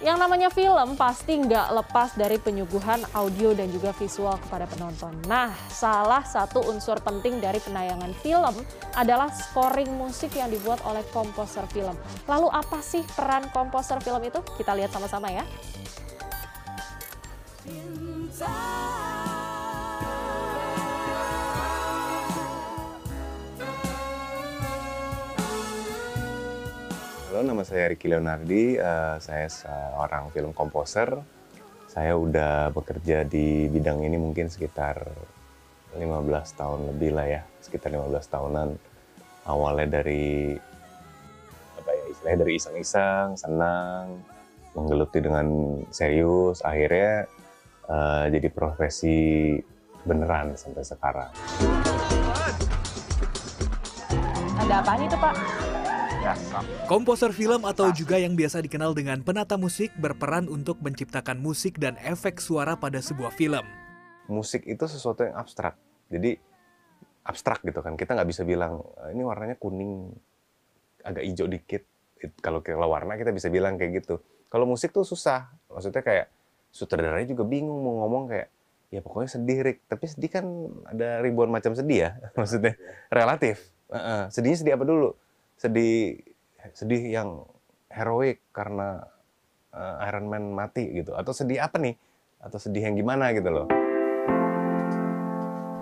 Yang namanya film pasti nggak lepas dari penyuguhan audio dan juga visual kepada penonton. Nah, salah satu unsur penting dari penayangan film adalah scoring musik yang dibuat oleh komposer film. Lalu apa sih peran komposer film itu? Kita lihat sama-sama ya. Halo, nama saya Ricky Leonardi. Uh, saya seorang film komposer. Saya udah bekerja di bidang ini mungkin sekitar 15 tahun lebih lah ya, sekitar 15 tahunan. Awalnya dari apa ya istilahnya dari iseng-iseng, senang, menggeluti dengan serius, akhirnya uh, jadi profesi beneran sampai sekarang. Ada apa nih tuh Pak? Komposer film atau juga yang biasa dikenal dengan penata musik berperan untuk menciptakan musik dan efek suara pada sebuah film. Musik itu sesuatu yang abstrak, jadi abstrak gitu kan. Kita nggak bisa bilang eh, ini warnanya kuning, agak hijau dikit. Kalau kalau warna kita bisa bilang kayak gitu. Kalau musik tuh susah, maksudnya kayak sutradaranya juga bingung mau ngomong kayak ya pokoknya sedih Rick. Tapi sedih kan ada ribuan macam sedih ya, maksudnya relatif. Uh -uh. Sedihnya sedih apa dulu? Sedih sedih yang heroik karena uh, Iron Man mati gitu. Atau sedih apa nih? Atau sedih yang gimana gitu loh.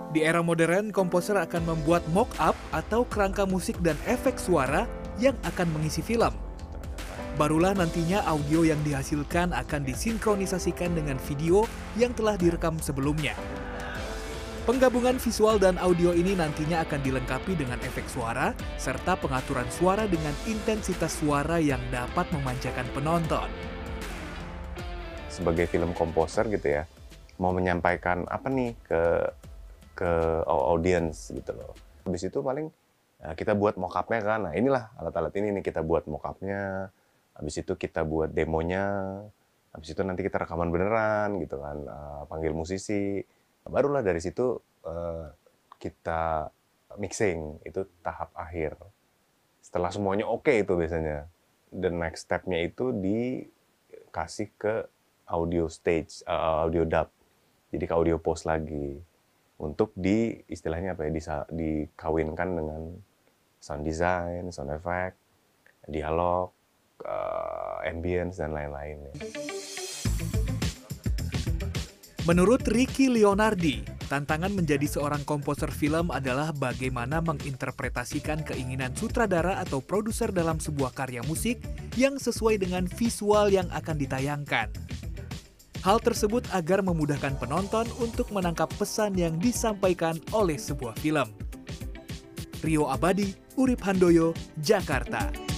Di era modern komposer akan membuat mock up atau kerangka musik dan efek suara yang akan mengisi film. Barulah nantinya audio yang dihasilkan akan disinkronisasikan dengan video yang telah direkam sebelumnya Penggabungan visual dan audio ini nantinya akan dilengkapi dengan efek suara serta pengaturan suara dengan intensitas suara yang dapat memanjakan penonton. Sebagai film komposer gitu ya, mau menyampaikan apa nih ke ke audience gitu loh. Habis itu paling ya, kita buat mockupnya kan. Nah inilah alat-alat ini nih kita buat mockupnya. Habis itu kita buat demonya. Habis itu nanti kita rekaman beneran gitu kan, uh, panggil musisi barulah dari situ uh, kita mixing. Itu tahap akhir. Setelah semuanya oke okay itu biasanya. The next stepnya itu dikasih ke audio stage uh, audio dub. Jadi ke audio post lagi. Untuk di istilahnya apa ya bisa dikawinkan dengan sound design sound effect dialog uh, ambience dan lain-lain ya. Menurut Ricky Leonardi, tantangan menjadi seorang komposer film adalah bagaimana menginterpretasikan keinginan sutradara atau produser dalam sebuah karya musik yang sesuai dengan visual yang akan ditayangkan. Hal tersebut agar memudahkan penonton untuk menangkap pesan yang disampaikan oleh sebuah film. Rio Abadi, Urip Handoyo, Jakarta.